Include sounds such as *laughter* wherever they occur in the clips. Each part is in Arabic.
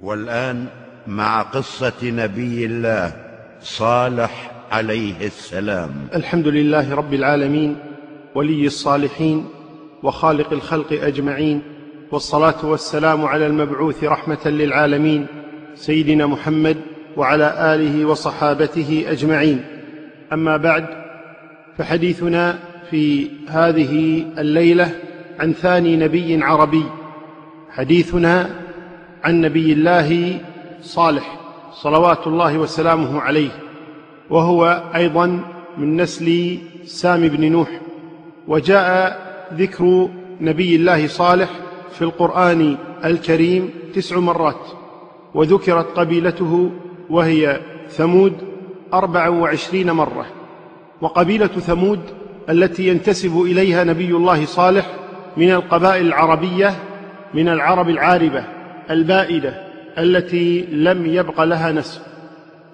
والآن مع قصة نبي الله صالح عليه السلام. الحمد لله رب العالمين ولي الصالحين وخالق الخلق أجمعين والصلاة والسلام على المبعوث رحمة للعالمين سيدنا محمد وعلى آله وصحابته أجمعين. أما بعد فحديثنا في هذه الليلة عن ثاني نبي عربي. حديثنا عن نبي الله صالح صلوات الله وسلامه عليه وهو أيضا من نسل سام بن نوح وجاء ذكر نبي الله صالح في القرآن الكريم تسع مرات وذكرت قبيلته وهي ثمود أربع وعشرين مرة وقبيلة ثمود التي ينتسب إليها نبي الله صالح من القبائل العربية من العرب العاربة. البائدة التي لم يبق لها نسب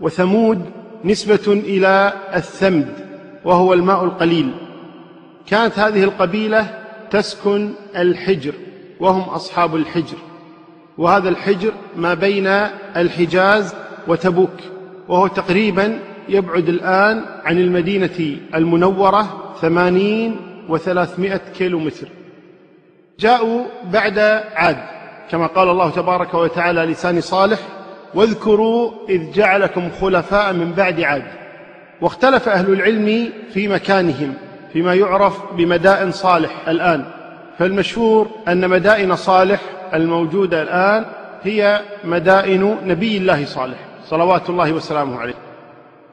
وثمود نسبة إلى الثمد وهو الماء القليل. كانت هذه القبيلة تسكن الحجر وهم أصحاب الحجر. وهذا الحجر ما بين الحجاز وتبوك وهو تقريبا يبعد الآن عن المدينة المنورة ثمانين وثلاثمائة كيلو متر جاءوا بعد عاد. كما قال الله تبارك وتعالى لسان صالح واذكروا إذ جعلكم خلفاء من بعد عاد. واختلف أهل العلم في مكانهم فيما يعرف بمدائن صالح الآن. فالمشهور أن مدائن صالح الموجودة الآن هي مدائن نبي الله صالح صلوات الله وسلامه عليه.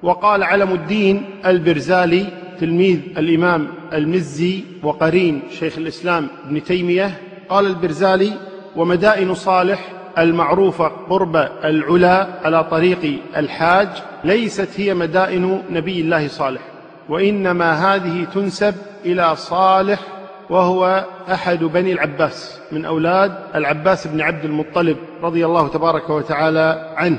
وقال علم الدين البرزالي تلميذ الإمام المزي وقرين شيخ الإسلام ابن تيمية قال البرزالي ومدائن صالح المعروفة قرب العلا على طريق الحاج ليست هي مدائن نبي الله صالح. وإنما هذه تنسب إلى صالح وهو أحد بني العباس من أولاد العباس بن عبد المطلب رضي الله تبارك وتعالى عنه.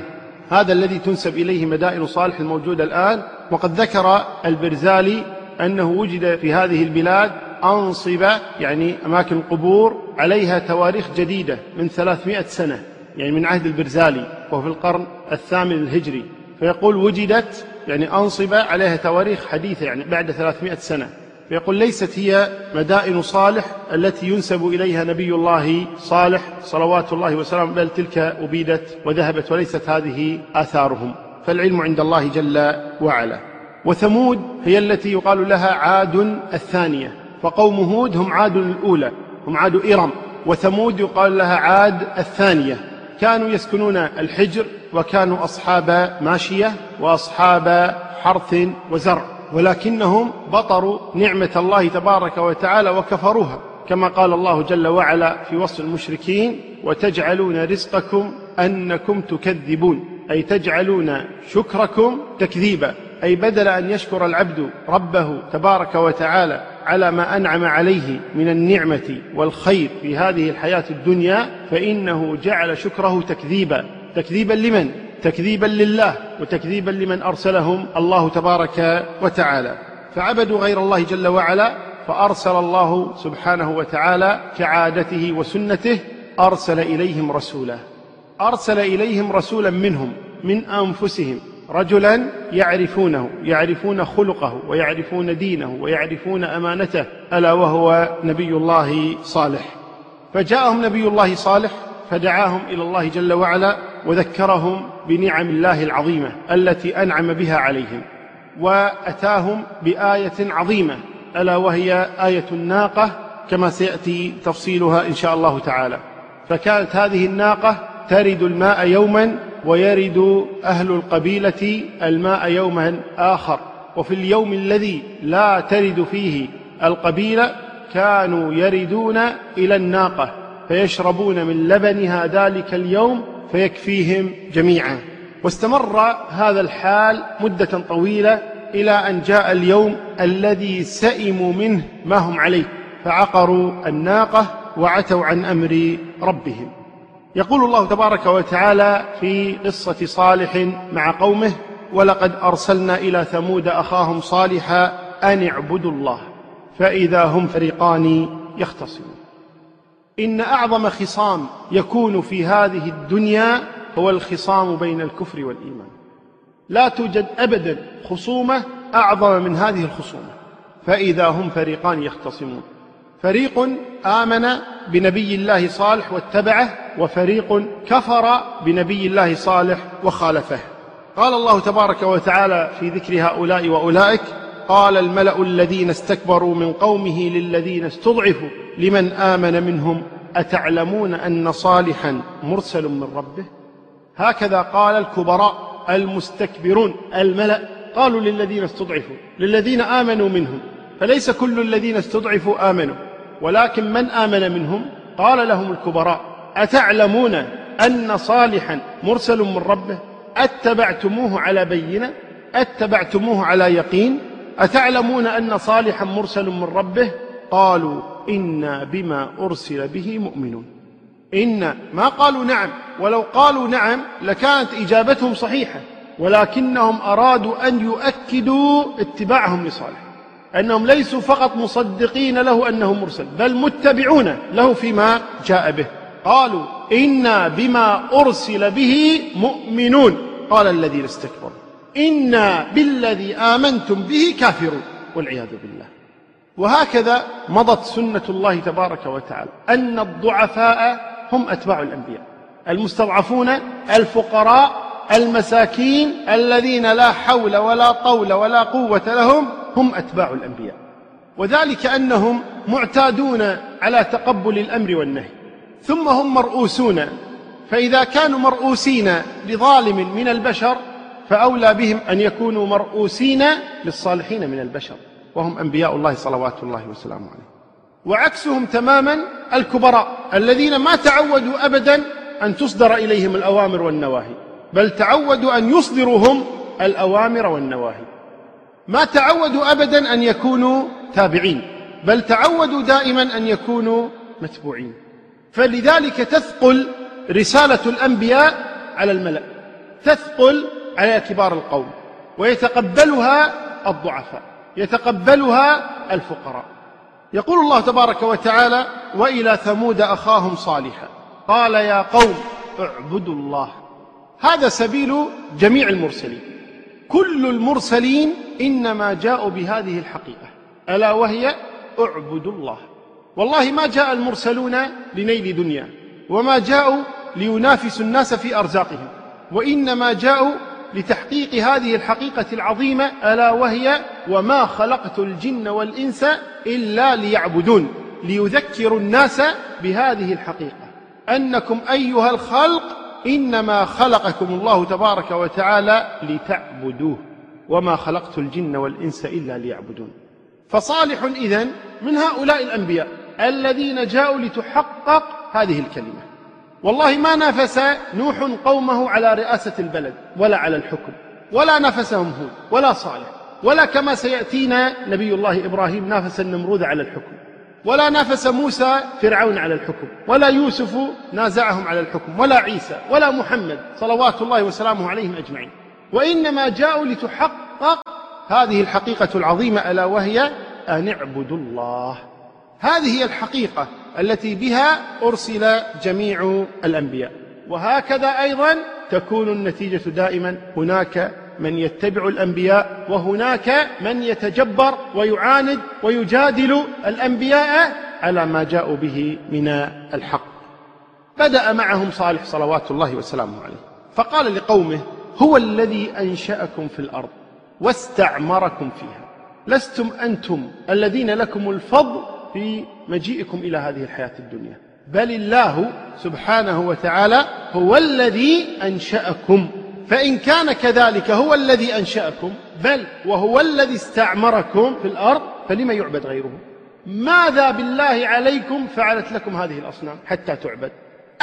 هذا الذي تنسب إليه مدائن صالح الموجودة الآن. وقد ذكر البرزالي أنه وجد في هذه البلاد أنصبة يعني أماكن قبور عليها تواريخ جديدة من ثلاثمائة سنة يعني من عهد البرزالي وهو في القرن الثامن الهجري. فيقول وجدت يعني أنصبة عليها تواريخ حديثة يعني بعد ثلاثمائة سنة. فيقول ليست هي مدائن صالح التي ينسب إليها نبي الله صالح صلوات الله وسلامه بل تلك أبيدت وذهبت وليست هذه آثارهم. فالعلم عند الله جل وعلا. وثمود هي التي يقال لها عاد الثانية. فقوم هود هم عاد الأولى هم عاد إرم وثمود يقال لها عاد الثانية. كانوا يسكنون الحجر وكانوا أصحاب ماشية وأصحاب حرث وزرع. ولكنهم بطروا نعمة الله تبارك وتعالى وكفروها. كما قال الله جل وعلا في وصف المشركين وتجعلون رزقكم أنكم تكذبون أي تجعلون شكركم تكذيبا. أي بدل أن يشكر العبد ربه تبارك وتعالى على ما أنعم عليه من النعمة والخير في هذه الحياة الدنيا فإنه جعل شكره تكذيبا. تكذيبا لمن؟ تكذيبا لله وتكذيبا لمن أرسلهم الله تبارك وتعالى. فعبدوا غير الله جل وعلا فأرسل الله سبحانه وتعالى كعادته وسنته أرسل إليهم رسولا أرسل إليهم رسولا منهم من أنفسهم. رجلا يعرفونه يعرفون خلقه ويعرفون دينه ويعرفون أمانته ألا وهو نبي الله صالح. فجاءهم نبي الله صالح فدعاهم إلى الله جل وعلا وذكرهم بنعم الله العظيمة التي أنعم بها عليهم وأتاهم بآية عظيمة ألا وهي آية الناقة كما سيأتي تفصيلها إن شاء الله تعالى. فكانت هذه الناقة ترد الماء يوما ويرد أهل القبيلة الماء يوما آخر. وفي اليوم الذي لا ترد فيه القبيله كانوا يردون إلى الناقة فيشربون من لبنها ذلك اليوم فيكفيهم جميعا. واستمر هذا الحال مدة طويلة إلى أن جاء اليوم الذي سئموا منه ما هم عليه فعقروا الناقة وعتوا عن أمر ربهم. يقول الله تبارك وتعالى في قصة صالح مع قومه ولقد أرسلنا إلى ثمود أخاهم صالحا أن اعبدوا الله فإذا هم فريقان يختصمون. إن أعظم خصام يكون في هذه الدنيا هو الخصام بين الكفر والإيمان. لا توجد أبدا خصومة أعظم من هذه الخصومة فإذا هم فريقان يختصمون. فريق آمن بنبي الله صالح واتبعه وفريق كفر بنبي الله صالح وخالفه. قال الله تبارك وتعالى في ذكر هؤلاء وأولئك قال الملأ الذين استكبروا من قومه للذين استضعفوا لمن آمن منهم أتعلمون أن صالحا مرسل من ربه؟ هكذا قال الكبراء المستكبرون الملأ قالوا للذين استضعفوا للذين آمنوا منهم فليس كل الذين استضعفوا آمنوا. ولكن من آمن منهم؟ قال لهم الكبراء أتعلمون أن صالحا مرسل من ربه؟ أتبعتموه على بينة؟ أتبعتموه على يقين؟ أتعلمون أن صالحا مرسل من ربه؟ قالوا إنا بما أرسل به مؤمنون. إن ما قالوا نعم ولو قالوا نعم لكانت إجابتهم صحيحة ولكنهم أرادوا أن يؤكدوا اتباعهم لصالح. أنهم ليسوا فقط مصدقين له أنه مرسل بل متبعون له فيما جاء به. قالوا إنا بما أرسل به مؤمنون. قال الذين استكبروا إنا بالذي آمنتم به كافرون والعياذ بالله. وهكذا مضت سنة الله تبارك وتعالى أن الضعفاء هم أتباع الأنبياء. المستضعفون الفقراء المساكين الذين لا حول ولا طول ولا قوة لهم هم أتباع الأنبياء. وذلك أنهم معتادون على تقبل الأمر والنهي. ثم هم مرؤوسون. فإذا كانوا مرؤوسين لظالم من البشر فأولى بهم أن يكونوا مرؤوسين للصالحين من البشر. وهم أنبياء الله صلوات الله وسلامه عليه. وعكسهم تماما الكبراء الذين ما تعودوا أبدا أن تصدر إليهم الأوامر والنواهي. بل تعودوا أن يصدروا هم الأوامر والنواهي. ما تعودوا أبدا أن يكونوا تابعين بل تعودوا دائما أن يكونوا متبوعين. فلذلك تثقل رسالة الأنبياء على الملأ تثقل على كبار القوم ويتقبلها الضعفاء يتقبلها الفقراء. يقول الله تبارك وتعالى وإلى ثمود أخاهم صالحا. قال يا قوم اعبدوا الله. هذا سبيل جميع المرسلين. كل المرسلين إنما جاءوا بهذه الحقيقة. ألا وهي اعبدوا الله. والله ما جاء المرسلون لنيل دنيا وما جاءوا لينافسوا الناس في أرزاقهم وإنما جاءوا لتحقيق هذه الحقيقة العظيمة ألا وهي وما خلقت الجن والإنس إلا ليعبدون ليذكروا الناس بهذه الحقيقة. أنكم أيها الخلق إنما خلقكم الله تبارك وتعالى لتعبدوه وما خلقت الجن والإنس إلا ليعبدون. فصالح إذن من هؤلاء الأنبياء الذين جاءوا لتحقق هذه الكلمة. والله ما نافس نوح قومه على رئاسة البلد ولا على الحكم ولا نافسهم هود ولا صالح ولا كما سيأتينا نبي الله إبراهيم نافس النمرود على الحكم. ولا نافس موسى فرعون على الحكم ولا يوسف نازعهم على الحكم ولا عيسى ولا محمد صلوات الله وسلامه عليهم أجمعين. وإنما جاءوا لتحقق هذه الحقيقة العظيمة ألا وهي أن اعبدوا الله. هذه هي الحقيقة التي بها أرسل جميع الأنبياء. وهكذا أيضا تكون النتيجة دائما هناك من يتبع الأنبياء وهناك من يتجبر ويعاند ويجادل الأنبياء على ما جاءوا به من الحق. بدأ معهم صالح صلوات الله وسلامه عليه. فقال لقومه هو الذي أنشأكم في الأرض واستعمركم فيها. لستم أنتم الذين لكم الفضل في مجيئكم إلى هذه الحياة الدنيا. بل الله سبحانه وتعالى هو الذي أنشأكم فإن كان كذلك هو الذي أنشأكم بل وهو الذي استعمركم في الأرض فلما يعبد غيره؟ ماذا بالله عليكم فعلت لكم هذه الأصنام حتى تعبد؟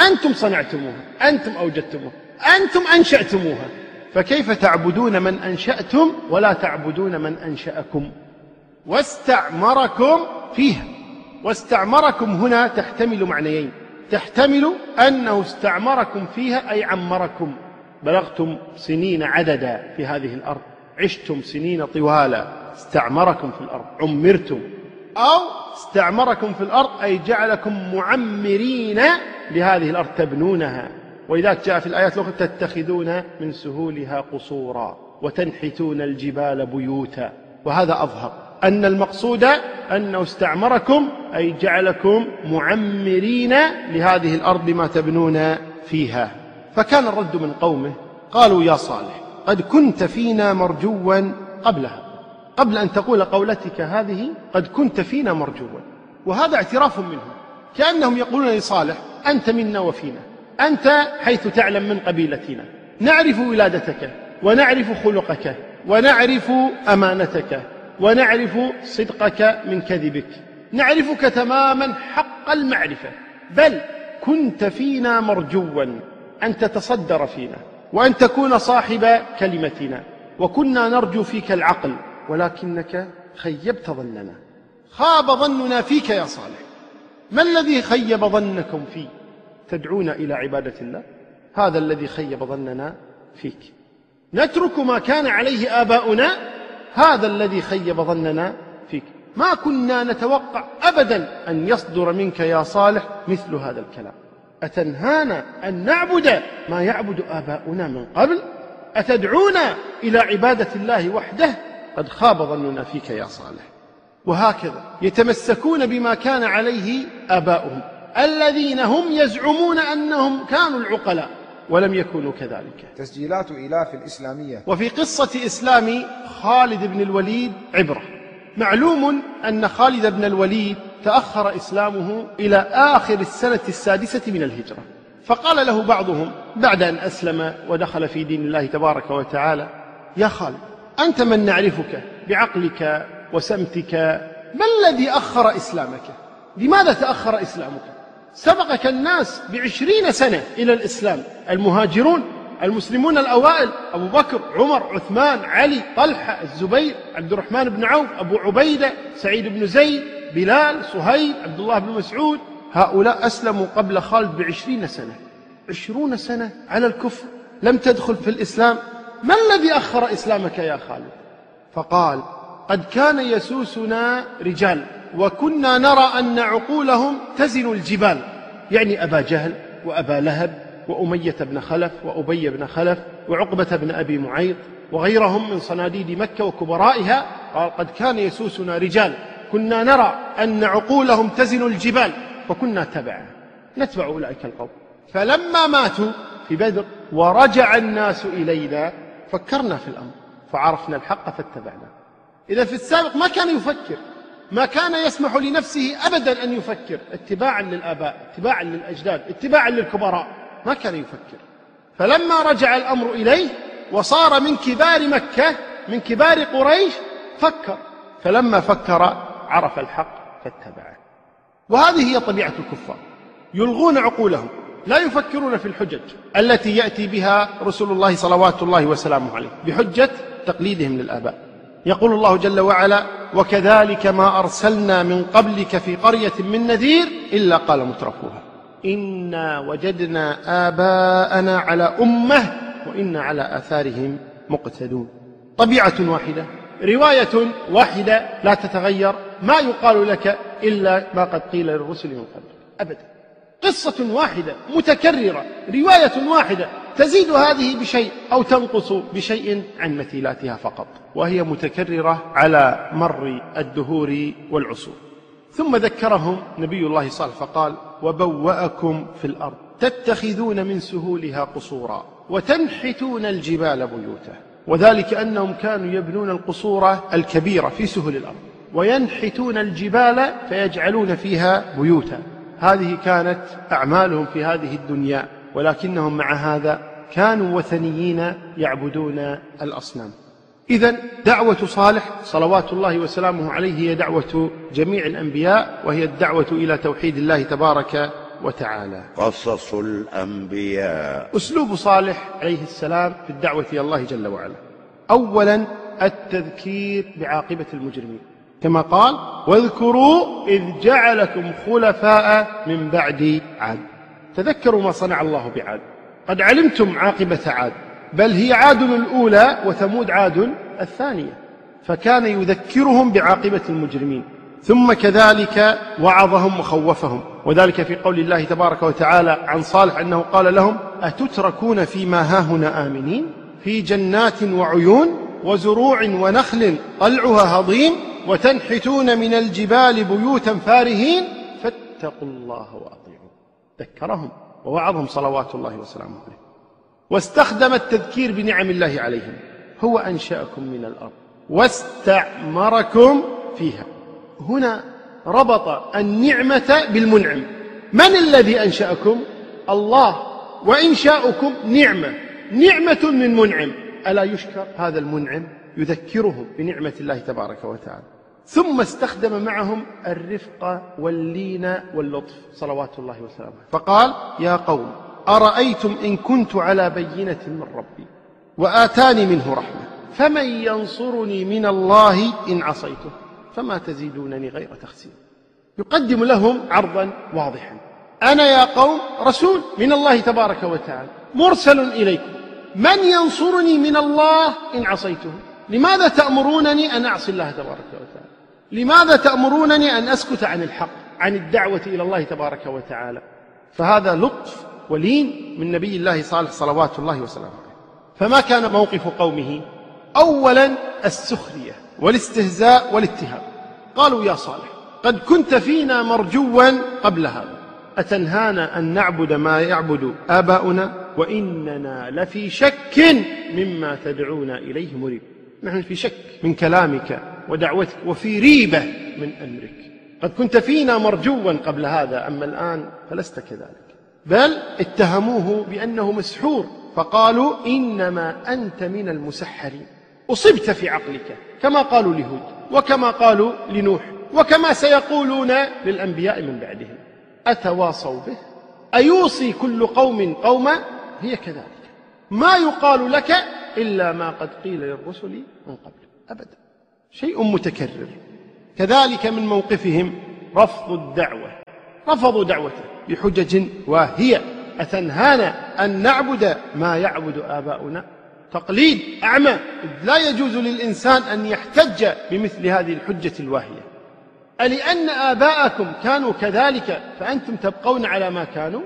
أنتم صنعتموها أنتم أوجدتموها أنتم أنشأتموها. فكيف تعبدون من أنشأتم ولا تعبدون من أنشأكم؟ واستعمركم فيها. واستعمركم هنا تحتمل معنيين. تحتمل أنه استعمركم فيها أي عمركم. بلغتم سنين عددا في هذه الأرض عشتم سنين طوالا استعمركم في الأرض عمرتم. أو استعمركم في الأرض أي جعلكم معمرين لهذه الأرض تبنونها. ولذلك جاء في الآيات الأخرى تتخذون من سهولها قصورا وتنحتون الجبال بيوتا. وهذا أظهر. أن المقصود أنه استعمركم أي جعلكم معمرين لهذه الأرض ما تبنون فيها. فكان الرد من قومه قالوا يا صالح قد كنت فينا مرجوا قبلها. قبل أن تقول قولتك هذه قد كنت فينا مرجوا. وهذا اعتراف منهم كأنهم يقولون لصالح أنت منا وفينا. أنت حيث تعلم من قبيلتنا. نعرف ولادتك ونعرف خلقك ونعرف أمانتك ونعرف صدقك من كذبك. نعرفك تماما حق المعرفة. بل كنت فينا مرجوا. أن تتصدر فينا وأن تكون صاحب كلمتنا وكنا نرجو فيك العقل ولكنك خيبت ظننا. خاب ظننا فيك يا صالح. ما الذي خيب ظنكم فيه؟ تدعون إلى عبادة الله؟ هذا الذي خيب ظننا فيك. نترك ما كان عليه آباؤنا؟ هذا الذي خيب ظننا فيك. ما كنا نتوقع أبدا أن يصدر منك يا صالح مثل هذا الكلام. أتنهانا أن نعبد ما يعبد آباؤنا من قبل؟ أتدعونا إلى عبادة الله وحده؟ قد خاب ظننا فيك يا صالح. وهكذا يتمسكون بما كان عليه آباؤهم الذين هم يزعمون أنهم كانوا العقلاء ولم يكونوا كذلك. تسجيلات إلاف الإسلامية. وفي قصة إسلام خالد بن الوليد عبرة. معلوم أن خالد بن الوليد تأخر إسلامه إلى آخر السنة السادسة من الهجرة. فقال له بعضهم بعد أن أسلم ودخل في دين الله تبارك وتعالى يا خالد أنت من نعرفك بعقلك وسمتك ما الذي أخر إسلامك؟ لماذا تأخر إسلامك؟ سبقك الناس بعشرين سنة إلى الإسلام المهاجرون المسلمون الأوائل أبو بكر عمر عثمان علي طلحة الزبير عبد الرحمن بن عوف أبو عبيدة سعيد بن زيد بلال صهيب عبد الله بن مسعود هؤلاء أسلموا قبل خالد بعشرين سنة. عشرون سنة على الكفر. لم تدخل في الإسلام. ما الذي أخر إسلامك يا خالد؟ فقال قد كان يسوسنا رجال وكنا نرى أن عقولهم تزن الجبال. يعني أبا جهل وأبا لهب وأمية بن خلف وأبي بن خلف وعقبة بن أبي معيط وغيرهم من صناديد مكة وكبرائها. قال قد كان يسوسنا رجال. كنا نرى أن عقولهم تزن الجبال وكنا تبعا. نتبع أولئك القوم. فلما ماتوا في بدر ورجع الناس إلينا فكرنا في الأمر فعرفنا الحق فاتبعنا. إذا في السابق ما كان يفكر ما كان يسمح لنفسه أبدا أن يفكر. اتباعا للآباء اتباعا للأجداد اتباعا للكبراء. ما كان يفكر. فلما رجع الأمر إليه وصار من كبار مكة من كبار قريش فكر. فلما فكر عرف الحق فاتبعه. وهذه هي طبيعة الكفار. يلغون عقولهم لا يفكرون في الحجج التي يأتي بها رسول الله صلوات الله وسلامه عليه بحجة تقليدهم للآباء. يقول الله جل وعلا وكذلك ما أرسلنا من قبلك في قرية من نذير إلا قال مترفوها. إنا وجدنا آباءنا على أمة وإنا على آثارهم مقتدون. طبيعة واحدة رواية واحدة لا تتغير ما يقال لك إلا ما قد قيل للرسل من قبل. أبدا. قصة واحدة متكررة رواية واحدة تزيد هذه بشيء أو تنقص بشيء عن مثيلاتها فقط وهي متكررة على مر الدهور والعصور. ثم ذكرهم نبي الله صالح فقال وبوأكم في الأرض تتخذون من سهولها قصورا وتنحتون الجبال بيوتا. وذلك أنهم كانوا يبنون القصور الكبيرة في سهل الأرض. وينحتون الجبال فيجعلون فيها بيوتا. هذه كانت أعمالهم في هذه الدنيا ولكنهم مع هذا كانوا وثنيين يعبدون الأصنام. إذا دعوة صالح صلوات الله وسلامه عليه هي دعوة جميع الأنبياء وهي الدعوة إلى توحيد الله تبارك وتعالى. قصص الأنبياء. أسلوب صالح عليه السلام في الدعوة إلى الله جل وعلا. أولا التذكير بعاقبة المجرمين. كما قال واذكروا إذ جعلكم خلفاء من بعد عاد. تذكروا ما صنع الله بعاد. قد علمتم عاقبة عاد. بل هي عاد الأولى وثمود عاد الثانية. فكان يذكرهم بعاقبة المجرمين. ثم كذلك وعظهم وخوفهم. وذلك في قول الله تبارك وتعالى عن صالح أنه قال لهم أتتركون فيما هاهنا آمنين؟ في جنات وعيون وزروع ونخل طلعها هضيم وتنحتون من الجبال بيوتا فارهين فاتقوا الله وأطيعون. ذكرهم ووعظهم صلوات الله وسلامه عليه. واستخدم التذكير بنعم الله عليهم. هو أنشأكم من الأرض. واستعمركم فيها. هنا ربط النعمة بالمنعم. من الذي أنشأكم؟ الله. وإنشاؤكم نعمة. نعمة من منعم. ألا يشكر؟ هذا المنعم يذكرهم بنعمة الله تبارك وتعالى. ثم استخدم معهم الرفق واللين واللطف صلوات الله وسلامه. فقال يا قوم أرأيتم إن كنت على بينة من ربي وآتاني منه رحمة فمن ينصرني من الله إن عصيته فما تزيدونني غير تخسير. يقدم لهم عرضا واضحا أنا يا قوم رسول من الله تبارك وتعالى مرسل إليكم من ينصرني من الله إن عصيته لماذا تأمرونني أن أعصي الله تبارك وتعالى؟ لماذا تأمرونني أن أسكت عن الحق عن الدعوة إلى الله تبارك وتعالى؟ فهذا لطف ولين من نبي الله صالح صلوات الله وسلامه عليه. فما كان موقف قومه؟ أولا السخرية والاستهزاء والاتهام. قالوا يا صالح قد كنت فينا مرجوا قبل هذا. أتنهانا أن نعبد ما يعبد آباؤنا؟ وإننا لفي شك مما تدعونا إليه مريب. نحن في شك من كلامك ودعوتك وفي ريبة من أمرك. قد كنت فينا مرجوا قبل هذا أما الآن فلست كذلك. بل اتهموه بأنه مسحور فقالوا إنما أنت من المسحرين. أصبت في عقلك كما قالوا لهود وكما قالوا لنوح وكما سيقولون للأنبياء من بعدهم. أتواصوا به؟ أيوصي كل قوم قوما؟ هي كذلك. ما يقال لك إلا ما قد قيل للرسل من قبل. أبدا. شيء متكرر. كذلك من موقفهم رفض الدعوة. رفضوا دعوته بحجج واهية. أتنهانا أن نعبد ما يعبد آباؤنا؟ تقليد أعمى. لا يجوز للإنسان أن يحتج بمثل هذه الحجة الواهية. ألأن آباءكم كانوا كذلك فأنتم تبقون على ما كانوا؟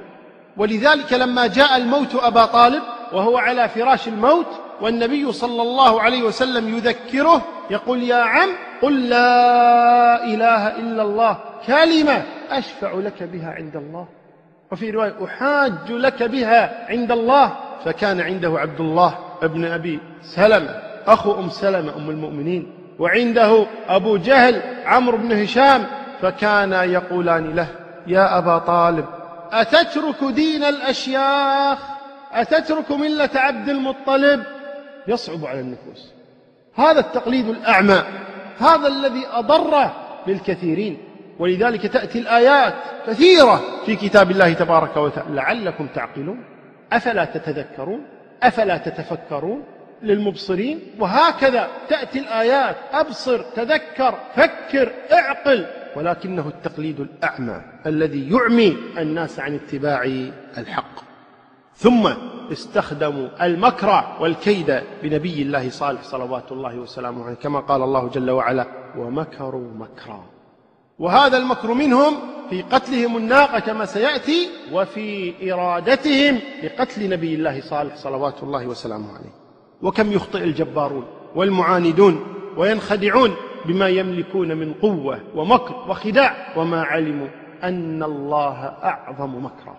ولذلك لما جاء الموت أبا طالب وهو على فراش الموت والنبي صلى الله عليه وسلم يذكره يقول يا عم قل لا إله إلا الله كلمة أشفع لك بها عند الله. وفي رواية أحاج لك بها عند الله فكان عنده عبد الله ابن أبي سلمة أخو أم سلمة أم المؤمنين وعنده أبو جهل عمرو بن هشام فكانا يقولان له يا أبا طالب أتترك دين الأشياخ؟ أتترك ملة عبد المطلب؟ يصعب على النفوس. هذا التقليد الأعمى هذا الذي أضر بالكثيرين ولذلك تأتي الآيات كثيرة في كتاب الله تبارك وتعالى. لعلكم تعقلون. أفلا تتذكرون؟ أفلا تتفكرون للمبصرين؟ وهكذا تأتي الآيات. أبصر تذكر فكر اعقل. ولكنه التقليد الأعمى الذي يعمي الناس عن اتباع الحق. ثم استخدموا المكر والكيد بنبي الله صالح صلوات الله وسلامه عليه كما قال الله جل وعلا ومكروا مكرا. وهذا المكر منهم في قتلهم الناقة كما سيأتي وفي إرادتهم لقتل نبي الله صالح صلوات الله وسلامه عليه. وكم يخطئ الجبارون والمعاندون وينخدعون بما يملكون من قوة ومكر وخداع وما علموا أن الله أعظم مكرا.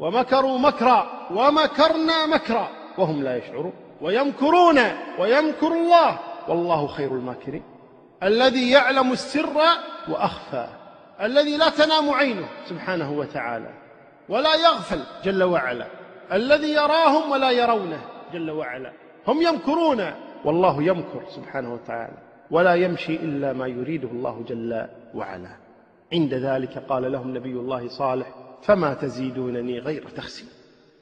ومكروا مكرا ومكرنا مكرا وهم لا يشعرون ويمكرون ويمكر الله والله خير الماكرين الذي يعلم السر وأخفى الذي لا تنام عينه سبحانه وتعالى ولا يغفل جل وعلا الذي يراهم ولا يرونه جل وعلا هم يمكرون والله يمكر سبحانه وتعالى ولا يمشي إلا ما يريده الله جل وعلا عند ذلك قال لهم نبي الله صالح فما تزيدونني غير تخسير.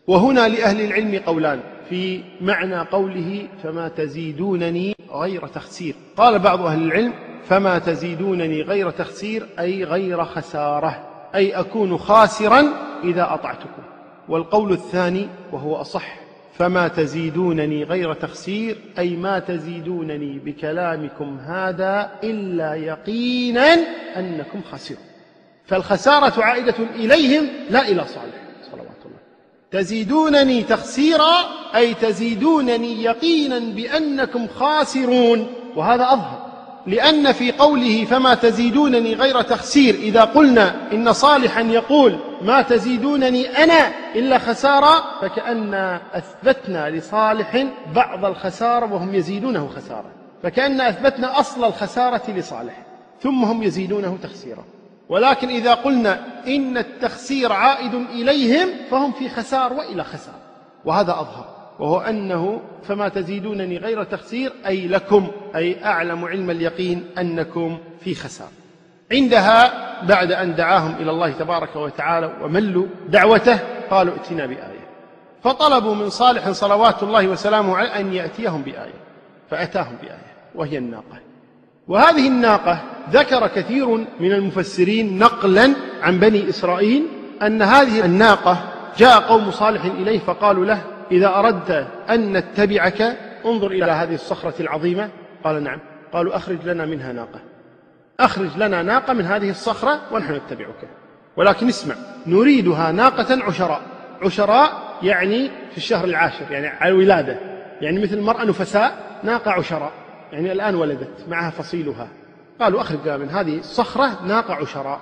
وهنا لأهل العلم قولان في معنى قوله فما تزيدونني غير تخسير. قال بعض أهل العلم فما تزيدونني غير تخسير أي غير خسارة أي أكون خاسرا إذا أطعتكم. والقول الثاني وهو أصح فما تزيدونني غير تخسير أي ما تزيدونني بكلامكم هذا إلا يقينا أنكم خسرون فالخسارة عائدة إليهم لا إلى صالح. صلوات الله. تزيدونني تخسيرا أي تزيدونني يقينا بأنكم خاسرون. وهذا أظهر. لأن في قوله فما تزيدونني غير تخسير إذا قلنا إن صالحا يقول ما تزيدونني أنا إلا خسارة فكأن أثبتنا لصالح بعض الخسارة وهم يزيدونه خسارة. فكأن أثبتنا أصل الخسارة لصالح ثم هم يزيدونه تخسيرا. ولكن إذا قلنا إن التخسير عائد إليهم فهم في خسار وإلى خسار. وهذا أظهر. وهو أنه فما تزيدونني غير تخسير أي لكم أي أعلم علم اليقين أنكم في خسار. عندها بعد أن دعاهم إلى الله تبارك وتعالى وملوا دعوته قالوا ائتنا بآية. فطلبوا من صالح صلوات الله وسلامه عليه أن يأتيهم بآية. فأتاهم بآية. وهي الناقة. وهذه الناقة ذكر كثير من المفسرين نقلا عن بني إسرائيل أن هذه الناقة جاء قوم صالح إليه فقالوا له إذا أردت أن نتبعك انظر إلى هذه الصخرة العظيمة. قال نعم. قالوا أخرج لنا منها ناقة. أخرج لنا ناقة من هذه الصخرة ونحن نتبعك. ولكن اسمع نريدها ناقة عشراء. عشراء يعني في الشهر العاشر يعني على الولادة. يعني مثل المرأة نفساء ناقة عشراء. يعني الآن ولدت معها فصيلها. قالوا أخرج من هذه الصخرة ناقة عشراء.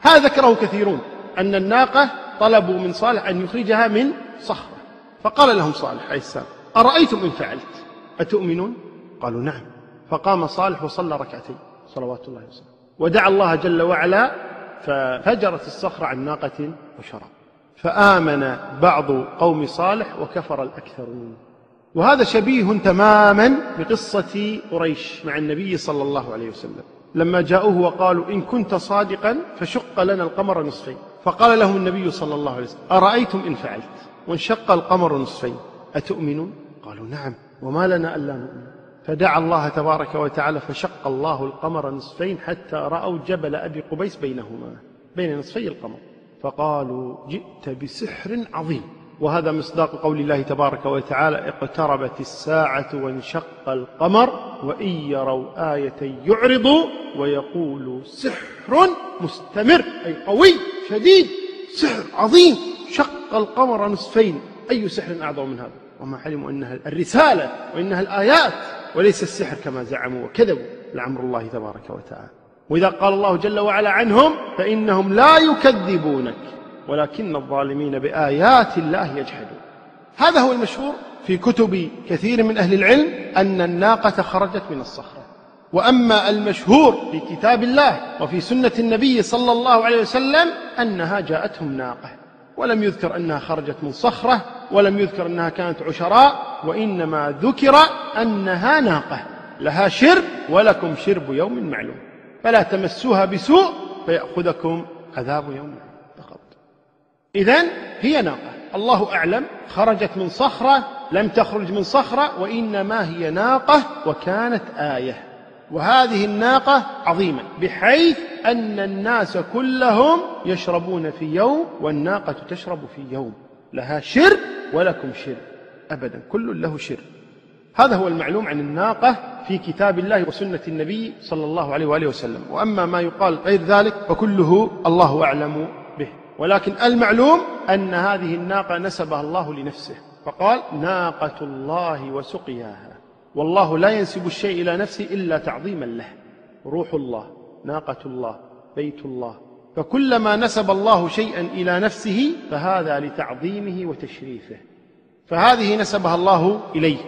هذا ذكره كثيرون أن الناقة طلبوا من صالح أن يخرجها من صخرة. فقال لهم صالح عليه السلام أرأيتم إن فعلت؟ أتؤمنون؟ قالوا نعم. فقام صالح وصلى ركعتين صلوات الله وسلامه. ودعا الله جل وعلا ففجرت الصخرة عن ناقة وشراب فآمن بعض قوم صالح وكفر الأكثرون. وهذا شبيه تماما بقصة قريش مع النبي صلى الله عليه وسلم. لما جاءوه وقالوا إن كنت صادقا فشق لنا القمر نصفين. فقال لهم النبي صلى الله عليه وسلم أرأيتم إن فعلت؟ وانشق القمر نصفين. أتؤمنون؟ قالوا نعم. وما لنا ألا نؤمن. فدعا الله تبارك وتعالى فشق الله القمر نصفين حتى رأوا جبل أبي قبيس بينهما بين نصفي القمر. فقالوا جئت بسحر عظيم. وهذا مصداق قول الله تبارك وتعالى اقتربت الساعة وانشق القمر وإن يروا آية يعرضوا ويقولوا سحر مستمر أي قوي شديد سحر عظيم شق القمر نصفين. أي سحر أعظم من هذا؟ وما علموا أنها الرسالة وإنها الآيات وليس السحر كما زعموا وكذبوا لعمر الله تبارك وتعالى. وإذا قال الله جل وعلا عنهم فإنهم لا يكذبونك. ولكن الظالمين بآيات الله يجحدون. هذا هو المشهور في كتب كثير من أهل العلم أن الناقة خرجت من الصخرة. وأما المشهور في كتاب الله وفي سنة النبي صلى الله عليه وسلم أنها جاءتهم ناقة. ولم يذكر أنها خرجت من صخرة ولم يذكر أنها كانت عشراء وإنما ذكر أنها ناقة. لها شرب ولكم شرب يوم معلوم. فلا تمسوها بسوء فيأخذكم عذاب يوم. إذن هي ناقة. الله أعلم خرجت من صخرة لم تخرج من صخرة وإنما هي ناقة وكانت آية. وهذه الناقة عظيمة بحيث أن الناس كلهم يشربون في يوم والناقة تشرب في يوم. لها شر ولكم شر. أبدا كل له شر. هذا هو المعلوم عن الناقة في كتاب الله وسنة النبي صلى الله عليه وآله وسلم. وأما ما يقال غير ذلك فكله الله أعلم. ولكن المعلوم أن هذه الناقة نسبها الله لنفسه. فقال ناقة الله وسقياها. والله لا ينسب الشيء إلى نفسه إلا تعظيما له. روح الله ناقة الله بيت الله. فكلما نسب الله شيئا إلى نفسه فهذا لتعظيمه وتشريفه. فهذه نسبها الله إليه.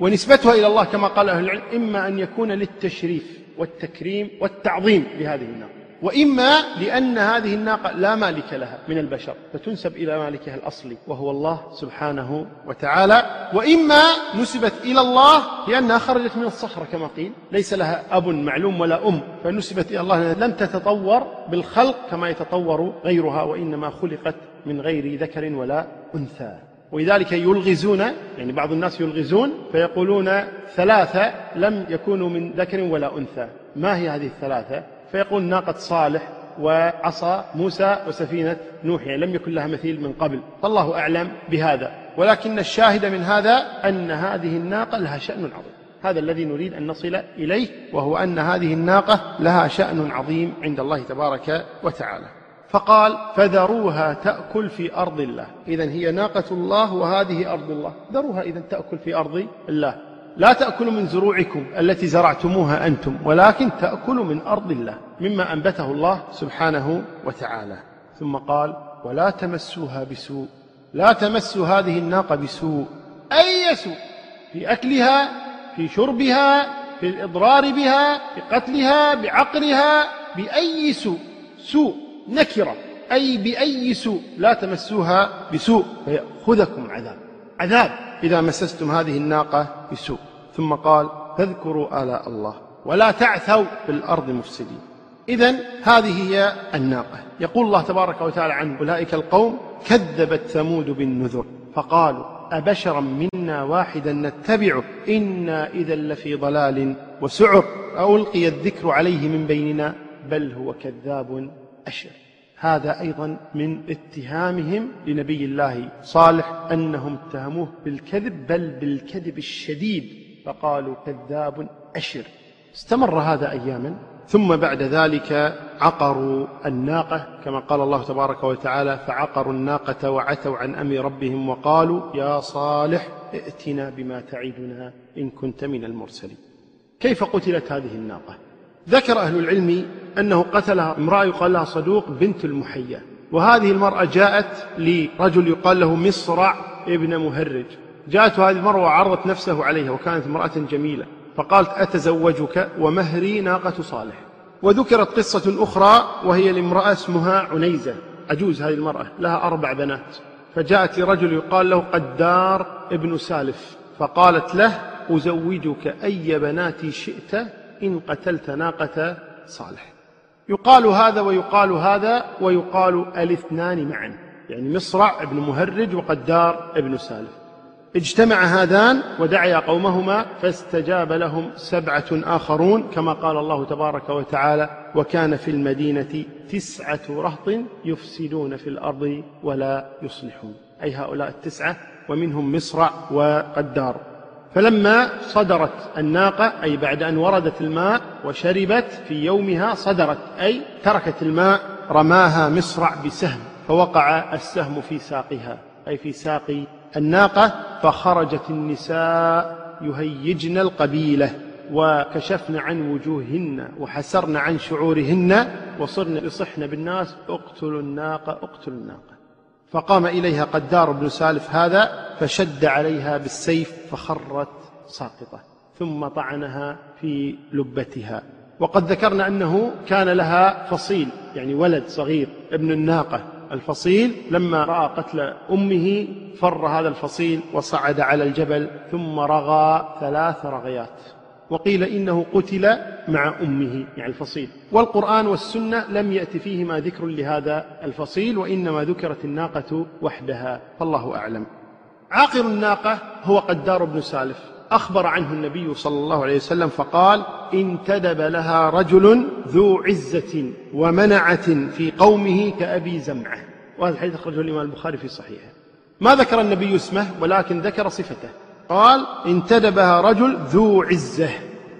ونسبتها إلى الله كما قال أهل العلم إما أن يكون للتشريف والتكريم والتعظيم لهذه الناقة. وإما لأن هذه الناقة لا مالك لها من البشر فتنسب إلى مالكها الأصلي وهو الله سبحانه وتعالى. وإما نسبت إلى الله لأنها خرجت من الصخرة كما قيل ليس لها أب معلوم ولا أم فنسبت إلى الله لم تتطور بالخلق كما يتطور غيرها وإنما خلقت من غير ذكر ولا أنثى. ولذلك يلغزون يعني بعض الناس يلغزون فيقولون ثلاثة لم يكونوا من ذكر ولا أنثى. ما هي هذه الثلاثة؟ فيقول ناقة صالح وعصا موسى وسفينة نوح يعني لم يكن لها مثيل من قبل. فالله أعلم بهذا. ولكن الشاهد من هذا أن هذه الناقة لها شأن عظيم. هذا الذي نريد أن نصل إليه وهو أن هذه الناقة لها شأن عظيم عند الله تبارك وتعالى. فقال فذروها تأكل في أرض الله. إذا هي ناقة الله وهذه أرض الله. ذروها إذا تأكل في أرض الله. لا تأكل من زروعكم التي زرعتموها أنتم ولكن تأكل من أرض الله مما أنبته الله سبحانه وتعالى. ثم قال ولا تمسوها بسوء لا تمسوا هذه الناقة بسوء أي سوء؟ في أكلها في شربها في الإضرار بها بقتلها بعقرها بأي سوء؟ سوء نكرة أي بأي سوء؟ لا تمسوها بسوء فيأخذكم عذاب. عذاب إذا مسستم هذه الناقة بسوء. ثم قال فاذكروا آلاء الله ولا تعثوا في الأرض مفسدين. إذا هذه هي الناقة. يقول الله تبارك وتعالى عن أولئك القوم كذبت ثمود بالنذر فقالوا أبشرا منا واحدا نتبعه إنا إذا لفي ضلال وسعر. ألقي الذكر عليه من بيننا بل هو كذاب أشر. هذا أيضا من اتهامهم لنبي الله صالح أنهم اتهموه بالكذب بل بالكذب الشديد فقالوا كذاب أشر. استمر هذا أياما ثم بعد ذلك عقروا الناقة كما قال الله تبارك وتعالى فعقروا الناقة وعتوا عن أمر ربهم وقالوا يا صالح ائتنا بما تعدنا إن كنت من المرسلين. كيف قتلت هذه الناقة؟ ذكر أهل العلم أنه قتلها امرأة يقال لها صدوق بنت المحيا وهذه المرأة جاءت لرجل يقال له مصرع ابن مهرج. جاءت هذه المرأة وعرضت نفسه عليها وكانت امرأة جميلة. فقالت أتزوجك؟ ومهري ناقة صالح. وذكرت قصة أخرى وهي لامرأة اسمها عنيزة. عجوز هذه المرأة لها أربع بنات. فجاءت لرجل يقال له قدار ابن سالف. فقالت له أزوجك أي بناتي شئت إن قتلت ناقة صالح؟ يقال هذا ويقال هذا ويقال الاثنان معا. يعني مصرع ابن مهرج وقدار ابن سالف اجتمع هذان ودعيا قومهما فاستجاب لهم سبعة آخرون كما قال الله تبارك وتعالى وكان في المدينة تسعة رهط يفسدون في الأرض ولا يصلحون. أي هؤلاء التسعة ومنهم مصرع وقدار. فلما صدرت الناقة أي بعد أن وردت الماء وشربت في يومها صدرت أي تركت الماء رماها مصرع بسهم فوقع السهم في ساقها أي في ساق الناقة فخرجت النساء يهيجن القبيلة وكشفن عن وجوههن وحسرن عن شعورهن وصرن يصحن بالناس اقتلوا الناقة اقتلوا الناقة. فقام إليها قدار بن سالف هذا فشد عليها بالسيف فخرت ساقطة ثم طعنها في لبتها. وقد ذكرنا أنه كان لها فصيل يعني ولد صغير ابن الناقة الفصيل. لما رأى قتل أمه فر هذا الفصيل وصعد على الجبل ثم رغى ثلاث رغيات. وقيل إنه قتل مع أمه يعني الفصيل. والقرآن والسنة لم يأت فيهما ذكر لهذا الفصيل وإنما ذكرت الناقة وحدها. فالله أعلم. عاقر الناقة هو قدار بن سالف. أخبر عنه النبي صلى الله عليه وسلم فقال انتدب لها رجل ذو عزة ومنعة في قومه كأبي زمعة. وهذا الحديث أخرجه الإمام البخاري في صحيحه. ما ذكر النبي اسمه ولكن ذكر صفته. قال انتدبها رجل ذو عزة.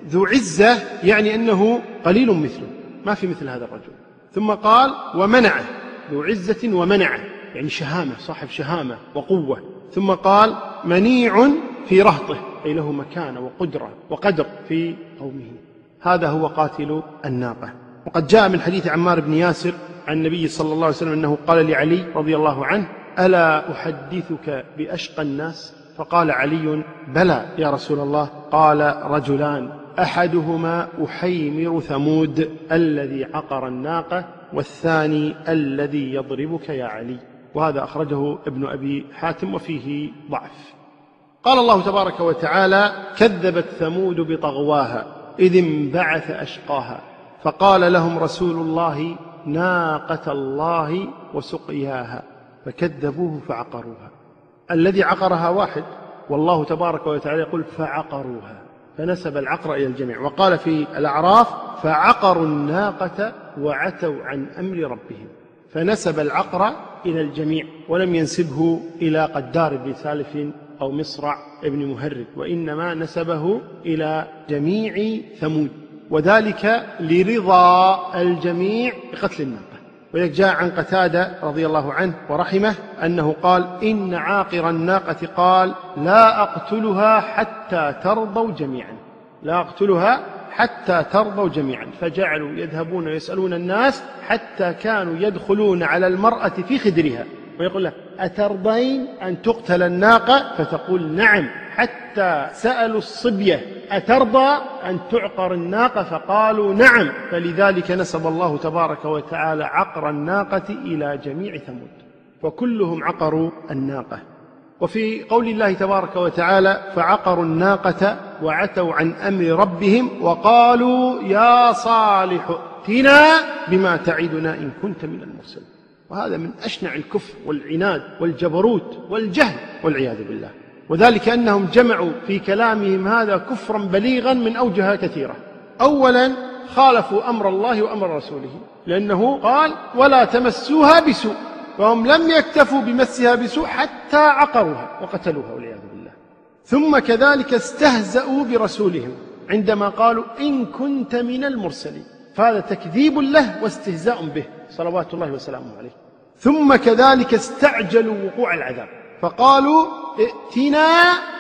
ذو عزة يعني أنه قليل مثله ما في مثل هذا الرجل. ثم قال ومنعه ذو عزة ومنعه يعني شهامة صاحب شهامة وقوة. ثم قال منيع في رهطه أي له مكانة وقدرة وقدر في قومه. هذا هو قاتل الناقة. وقد جاء من حديث عمار بن ياسر عن النبي صلى الله عليه وسلم أنه قال لعلي رضي الله عنه ألا أحدثك بأشقى الناس؟ فقال علي بلى يا رسول الله. قال رجلان أحدهما أحيمر ثمود الذي عقر الناقة والثاني الذي يضربك يا علي. وهذا أخرجه ابن أبي حاتم وفيه ضعف. قال الله تبارك وتعالى كذبت ثمود بطغواها إذ انبعث أشقاها. فقال لهم رسول الله ناقة الله وسقياها. فكذبوه فعقروها. الذي عقرها واحد والله تبارك وتعالى يقول فعقروها فنسب العقر إلى الجميع. وقال في الأعراف فعقروا الناقة وعتوا عن أمر ربهم فنسب العقر إلى الجميع ولم ينسبه إلى قدار بن سالف أو مصرع بن مهرب وإنما نسبه إلى جميع ثمود وذلك لرضا الجميع بقتل الناقة ولذلك جاء عن قتادة رضي الله عنه ورحمه أنه قال إن عاقر الناقة قال لا أقتلها حتى ترضوا جميعا. لا أقتلها حتى ترضوا جميعا. فجعلوا يذهبون ويسألون الناس حتى كانوا يدخلون على المرأة في خدرها. ويقول لها أترضين أن تقتل الناقة؟ فتقول نعم. حتى سألوا الصبية أترضى أن تعقر الناقة؟ فقالوا نعم. فلذلك نسب الله تبارك وتعالى عقر الناقة إلى جميع ثمود وكلهم عقروا الناقة. وفي قول الله تبارك وتعالى فعقروا الناقة وعتوا عن أمر ربهم وقالوا يا صالح ائتنا بما تعدنا إن كنت من المرسلين. وهذا من أشنع الكفر والعناد والجبروت والجهل والعياذ بالله. وذلك أنهم جمعوا في كلامهم هذا كفرا بليغا من أوجه كثيرة. أولا خالفوا أمر الله وأمر رسوله لأنه قال ولا تمسوها بسوء. فهم لم يكتفوا بمسها بسوء حتى عقروها وقتلوها والعياذ بالله. ثم كذلك استهزأوا برسولهم عندما قالوا إن كنت من المرسلين. فهذا تكذيب له واستهزاء به. صلوات الله وسلامه عليه. ثم كذلك استعجلوا وقوع العذاب. فقالوا ائتنا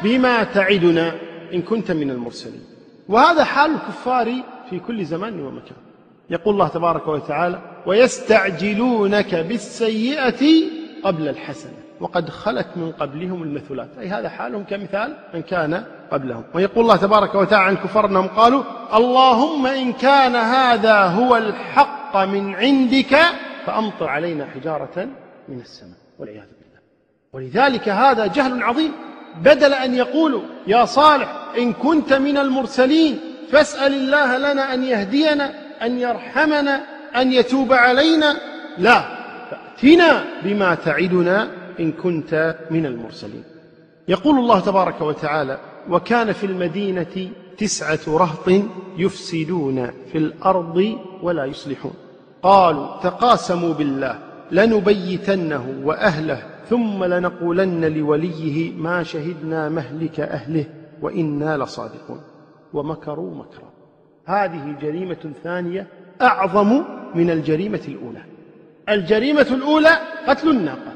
بما تعدنا إن كنت من المرسلين. وهذا حال الكفار في كل زمان ومكان. يقول الله تبارك وتعالى ويستعجلونك بالسيئة قبل الحسنة. وقد خلت من قبلهم المثلات. أي هذا حالهم كمثال من كان قبلهم. ويقول الله تبارك وتعالى عن كفار أنهم قالوا اللهم إن كان هذا هو الحق من عندك فأمطر علينا حجارة من السماء والعياذ بالله. ولذلك هذا جهل عظيم. بدل أن يقولوا يا صالح إن كنت من المرسلين فاسأل الله لنا أن يهدينا أن يرحمنا أن يتوب علينا. لا فأتنا بما تعدنا إن كنت من المرسلين. يقول الله تبارك وتعالى وكان في المدينة تسعة رهط يفسدون في الأرض ولا يصلحون. قالوا تقاسموا بالله لنبيتنه وأهله ثم لنقولن لوليه ما شهدنا مهلك أهله وإنا لصادقون. ومكروا مكرا. هذه جريمة ثانية أعظم من الجريمة الأولى. الجريمة الأولى قتل الناقة.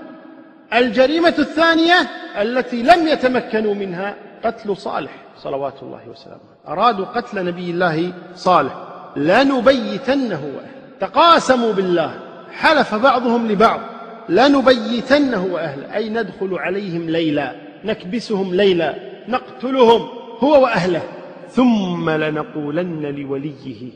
الجريمة الثانية التي لم يتمكنوا منها قتل صالح صلوات الله وسلامه أرادوا قتل نبي الله صالح. لنبيتنه وأهله. تقاسموا بالله. حلف بعضهم لبعض. لنبيتنه وأهله. أي ندخل عليهم ليلا. نكبسهم ليلا. نقتلهم هو وأهله. ثم لنقولن لوليه.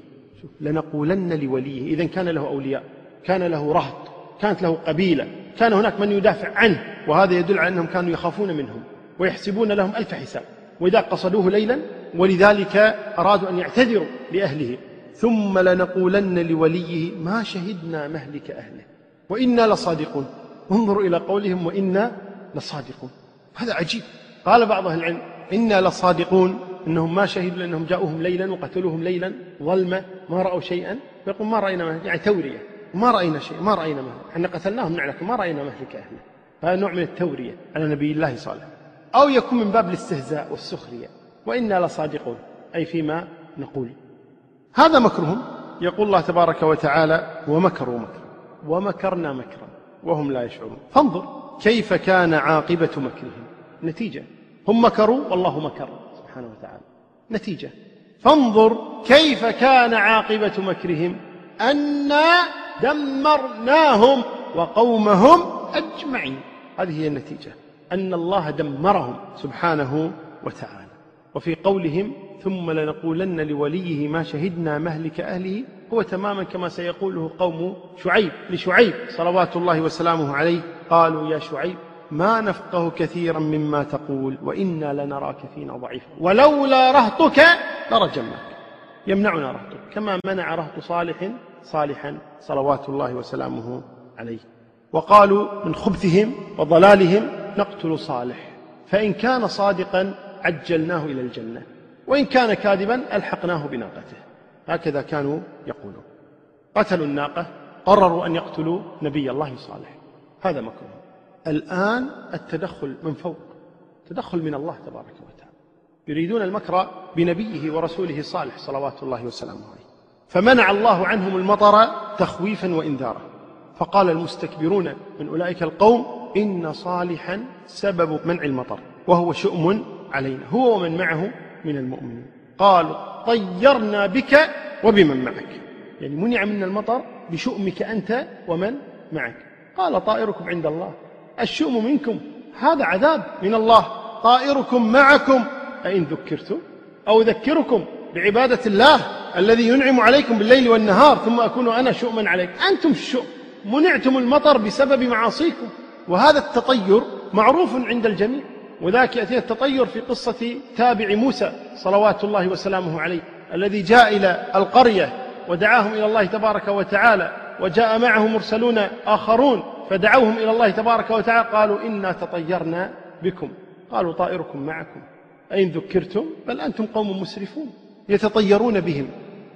لنقولن لوليه. إذا كان له أولياء. كان له رهط. كانت له قبيلة. كان هناك من يدافع عنه. وهذا يدل على أنهم كانوا يخافون منهم. ويحسبون لهم ألف حساب. وإذا قصدوه ليلا ولذلك أرادوا أن يعتذروا لأهله. ثم لنقولن لوليه ما شهدنا مهلك أهله وإنا لصادقون. انظروا إلى قولهم وإنا لصادقون. هذا عجيب. قال بعض أهل العلم إنا لصادقون. إنهم ما شهدوا لأنهم جاءوهم ليلا وقتلوهم ليلا ظلمة ما رأوا شيئا. فيقول ما رأينا مهلك يعني تورية. ما رأينا شيء ما رأينا مهلك. إحنا قتلناهم نعلك ما رأينا مهلك أهله. هذا نوع من التورية على نبي الله صالح أو يكون من باب الاستهزاء والسخرية. وإنا لصادقون. أي فيما نقول. هذا مكرهم. يقول الله تبارك وتعالى ومكروا مكرا. ومكرنا مكرا وهم لا يشعرون. فانظر كيف كان عاقبة مكرهم. نتيجة. هم مكروا والله مكر. سبحانه وتعالى. نتيجة. فانظر كيف كان عاقبة مكرهم. أنا دمرناهم وقومهم أجمعين. هذه هي النتيجة. أن الله دمرهم سبحانه وتعالى. وفي قولهم ثم لنقولن لوليه ما شهدنا مهلك أهله هو تماما كما سيقوله قوم شعيب لشعيب صلوات الله وسلامه عليه قالوا يا شعيب ما نفقه كثيرا مما تقول وإنا لنراك فينا ضعيفا. ولولا رهطك لرجمناك. يمنعنا رهطك كما منع رهط صالح صالحا صلوات الله وسلامه عليه. وقالوا من خبثهم وضلالهم نقتل صالح فإن كان صادقا عجلناه إلى الجنة. وإن كان كاذبا ألحقناه بناقته. هكذا كانوا يقولون. قتلوا الناقة قرروا أن يقتلوا نبي الله صالح. هذا مكروه. الآن التدخل من فوق تدخل من الله تبارك وتعالى. يريدون المكر بنبيه ورسوله صالح صلوات الله وسلامه عليه. فمنع الله عنهم المطر تخويفا وإنذارا. فقال المستكبرون من أولئك القوم إن صالحا سبب منع المطر وهو شؤم علينا. هو ومن معه من المؤمنين. قالوا طيرنا بك وبمن معك. يعني منع منا المطر بشؤمك أنت ومن معك. قال طائركم عند الله. الشؤم منكم هذا عذاب من الله. طائركم معكم. أئن ذكرتم أو أذكركم بعبادة الله الذي ينعم عليكم بالليل والنهار ثم أكون أنا شؤما عليك. أنتم الشؤم. منعتم المطر بسبب معاصيكم. وهذا التطير معروف عند الجميع. وذاك يأتي التطير في قصة تابع موسى صلوات الله وسلامه عليه الذي جاء إلى القرية ودعاهم إلى الله تبارك وتعالى وجاء معه مرسلون آخرون فدعوهم إلى الله تبارك وتعالى قالوا إنا تطيرنا بكم. قالوا طائركم معكم. أين ذكرتم؟ بل أنتم قوم مسرفون يتطيرون بهم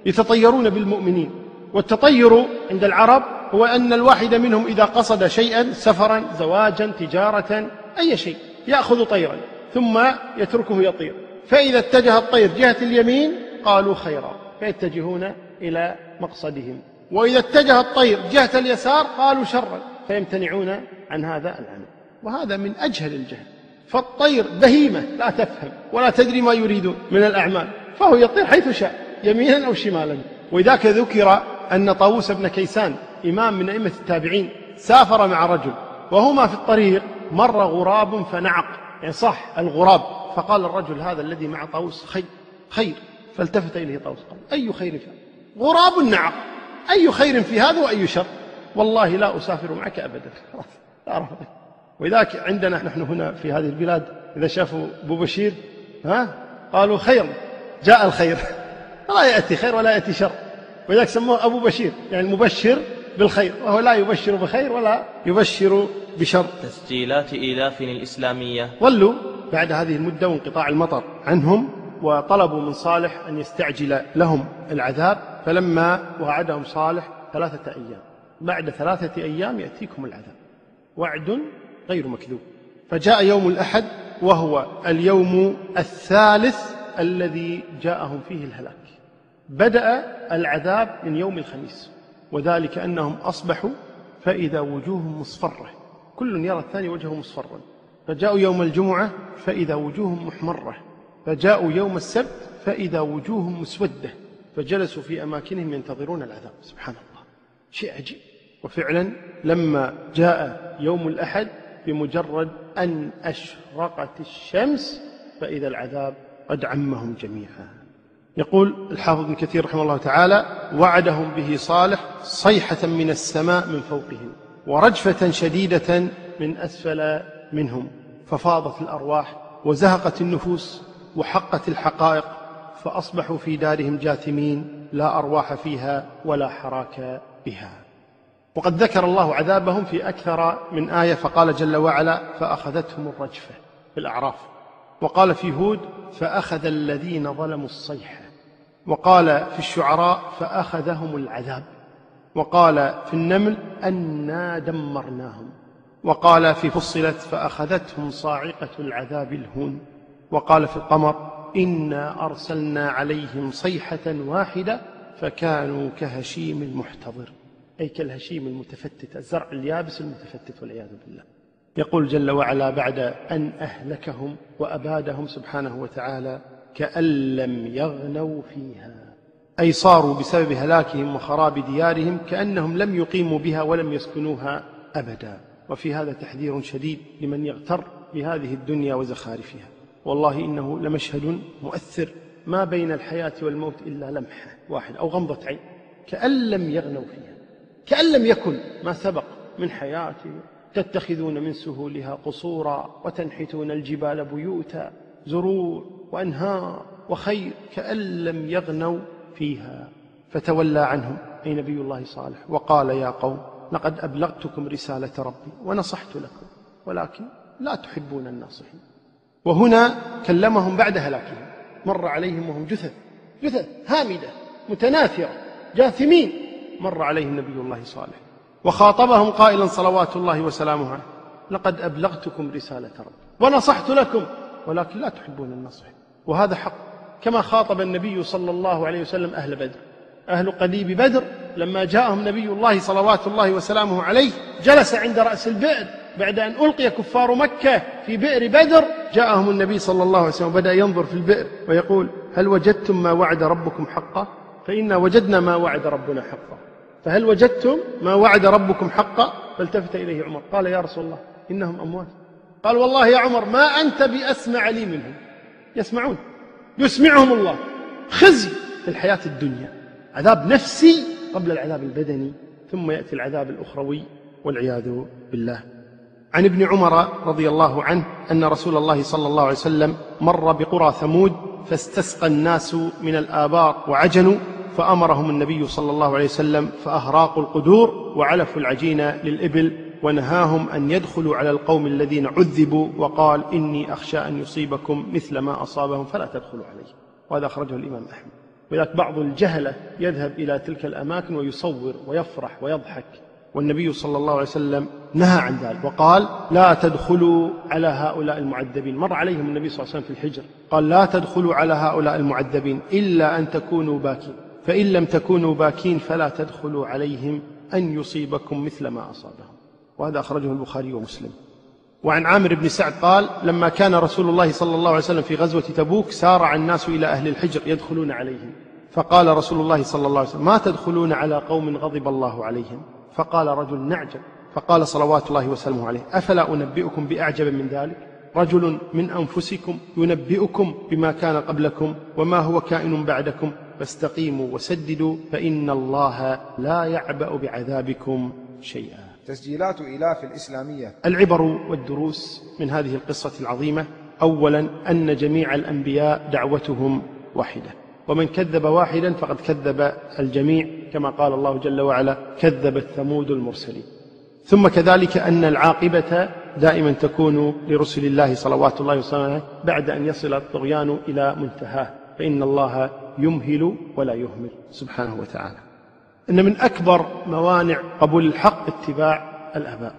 يتطيرون بالمؤمنين. والتطير عند العرب هو أن الواحد منهم إذا قصد شيئا سفرا زواجا تجارة أي شيء يأخذ طيرا ثم يتركه يطير. فإذا اتجه الطير جهة اليمين قالوا خيرا فيتجهون إلى مقصدهم. وإذا اتجه الطير جهة اليسار قالوا شرا فيمتنعون عن هذا العمل. وهذا من أجهل الجهل. فالطير بهيمة لا تفهم ولا تدري ما يريدون من الأعمال فهو يطير حيث شاء يمينا أو شمالا. وذاك ذكر أن طاووس بن كيسان إمام من أئمة التابعين سافر مع رجل وهما في الطريق مر غراب فنعق. يعني صح الغراب. فقال الرجل هذا الذي مع طاووس خير خير. فالتفت إليه طاووس قال أي خير في غراب نعق. أي خير في هذا وأي شر؟ والله لا أسافر معك أبدا. *laughs* ولذلك عندنا نحن هنا في هذه البلاد إذا شافوا أبو بشير ها قالوا خير. جاء الخير. *laughs* لا يأتي خير ولا يأتي شر. ولذلك سموه أبو بشير يعني المبشر بالخير وهو لا يبشر بخير ولا يبشر بشر. تسجيلات إيلاف الإسلامية. ظلوا بعد هذه المدة وانقطاع المطر عنهم وطلبوا من صالح أن يستعجل لهم العذاب. فلما وعدهم صالح ثلاثة أيام. بعد ثلاثة أيام يأتيكم العذاب. وعد غير مكذوب. فجاء يوم الأحد وهو اليوم الثالث الذي جاءهم فيه الهلاك. بدأ العذاب من يوم الخميس. وذلك أنهم أصبحوا فإذا وجوههم مصفرة. كل يرى الثاني وجهه مصفرا. فجاءوا يوم الجمعة فإذا وجوههم محمرة. فجاءوا يوم السبت فإذا وجوههم مسودة. فجلسوا في أماكنهم ينتظرون العذاب. سبحان الله. شيء عجيب. وفعلا لما جاء يوم الأحد بمجرد أن أشرقت الشمس فإذا العذاب قد عمهم جميعا. يقول الحافظ ابن كثير رحمه الله تعالى وعدهم به صالح صيحة من السماء من فوقهم ورجفة شديدة من أسفل منهم ففاضت الأرواح وزهقت النفوس وحقت الحقائق فأصبحوا في دارهم جاثمين لا أرواح فيها ولا حراك بها. وقد ذكر الله عذابهم في أكثر من آية فقال جل وعلا فأخذتهم الرجفة في الأعراف وقال في هود فأخذ الذين ظلموا الصيحة. وقال في الشعراء فأخذهم العذاب. وقال في النمل أنا دمرناهم. وقال في فصلت فأخذتهم صاعقة العذاب الهون. وقال في القمر إنا أرسلنا عليهم صيحة واحدة فكانوا كهشيم المحتضر. أي كالهشيم المتفتت الزرع اليابس المتفتت والعياذ بالله. يقول جل وعلا بعد أن أهلكهم وأبادهم سبحانه وتعالى كأن لم يغنوا فيها. أي صاروا بسبب هلاكهم وخراب ديارهم كأنهم لم يقيموا بها ولم يسكنوها أبدا. وفي هذا تحذير شديد لمن يغتر بهذه الدنيا وزخارفها. والله إنه لمشهد مؤثر. ما بين الحياة والموت إلا لمحة واحدة أو غمضة عين. كأن لم يغنوا فيها. كأن لم يكن. ما سبق من حياة تتخذون من سهولها قصورا وتنحتون الجبال بيوتا. زرور. وأنهار وخير كأن لم يغنوا فيها. فتولى عنهم. أي نبي الله صالح. وقال يا قوم لقد أبلغتكم رسالة ربي ونصحت لكم ولكن لا تحبون الناصحين. وهنا كلمهم بعد هلاكهم. مر عليهم وهم جثث. جثث هامدة متناثرة جاثمين. مر عليهم نبي الله صالح. وخاطبهم قائلا صلوات الله وسلامه عليه. لقد أبلغتكم رسالة ربي ونصحت لكم ولكن لا تحبون النصح وهذا حق. كما خاطب النبي صلى الله عليه وسلم أهل بدر. أهل قليب بدر لما جاءهم نبي الله صلوات الله وسلامه عليه جلس عند رأس البئر. بعد أن ألقي كفار مكة في بئر بدر جاءهم النبي صلى الله عليه وسلم وبدأ ينظر في البئر ويقول هل وجدتم ما وعد ربكم حقا? فإنا وجدنا ما وعد ربنا حقا. فهل وجدتم ما وعد ربكم حقا؟ فالتفت إليه عمر. قال يا رسول الله إنهم أموات. قال والله يا عمر ما أنت بأسمع لي منهم. يسمعون. يسمعهم الله. خزي في الحياة الدنيا. عذاب نفسي قبل العذاب البدني ثم يأتي العذاب الأخروي والعياذ بالله. عن ابن عمر رضي الله عنه أن رسول الله صلى الله عليه وسلم مر بقرى ثمود فاستسقى الناس من الآبار وعجنوا فأمرهم النبي صلى الله عليه وسلم فأهراقوا القدور وعلفوا العجين للإبل ونهاهم أن يدخلوا على القوم الذين عذبوا وقال إني أخشى أن يصيبكم مثل ما أصابهم فلا تدخلوا عليه. وهذا أخرجه الإمام أحمد. ولذلك بعض الجهلة يذهب إلى تلك الأماكن ويصور ويفرح ويضحك. والنبي صلى الله عليه وسلم نهى عن ذلك وقال لا تدخلوا على هؤلاء المعذبين. مر عليهم النبي صلى الله عليه وسلم في الحجر قال لا تدخلوا على هؤلاء المعذبين إلا أن تكونوا باكين. فإن لم تكونوا باكين فلا تدخلوا عليهم أن يصيبكم مثل ما أصابهم. وهذا أخرجه البخاري ومسلم. وعن عامر بن سعد قال لما كان رسول الله صلى الله عليه وسلم في غزوة تبوك سارع الناس إلى أهل الحجر يدخلون عليهم. فقال رسول الله صلى الله عليه وسلم ما تدخلون على قوم غضب الله عليهم؟ فقال رجل نعجب. فقال صلوات الله وسلامه عليه أفلا أنبئكم بأعجب من ذلك؟ رجل من أنفسكم ينبئكم بما كان قبلكم وما هو كائن بعدكم؟ فاستقيموا وسددوا فإن الله لا يعبأ بعذابكم شيئا. تسجيلات إيلاف الإسلامية. العبر والدروس من هذه القصة العظيمة أولا أن جميع الأنبياء دعوتهم واحدة. ومن كذب واحدا فقد كذب الجميع كما قال الله جل وعلا كذبت ثمود المرسلين. ثم كذلك أن العاقبة دائما تكون لرسل الله صلوات الله وسلامه بعد أن يصل الطغيان إلى منتهاه. فإن الله يمهل ولا يهمل. سبحانه وتعالى. إن من أكبر موانع قبول الحق اتباع الآباء.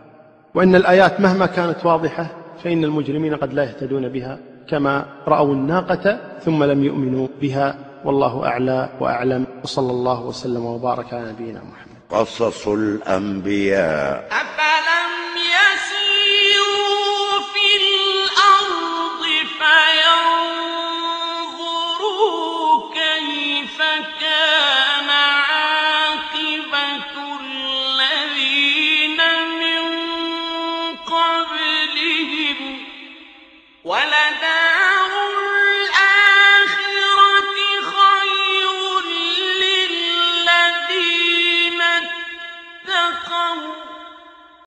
وإن الآيات مهما كانت واضحة فإن المجرمين قد لا يهتدون بها كما رأوا الناقة ثم لم يؤمنوا بها والله أعلى وأعلم. وصلى الله وسلم وبارك على نبينا محمد. قصص الأنبياء. أفلم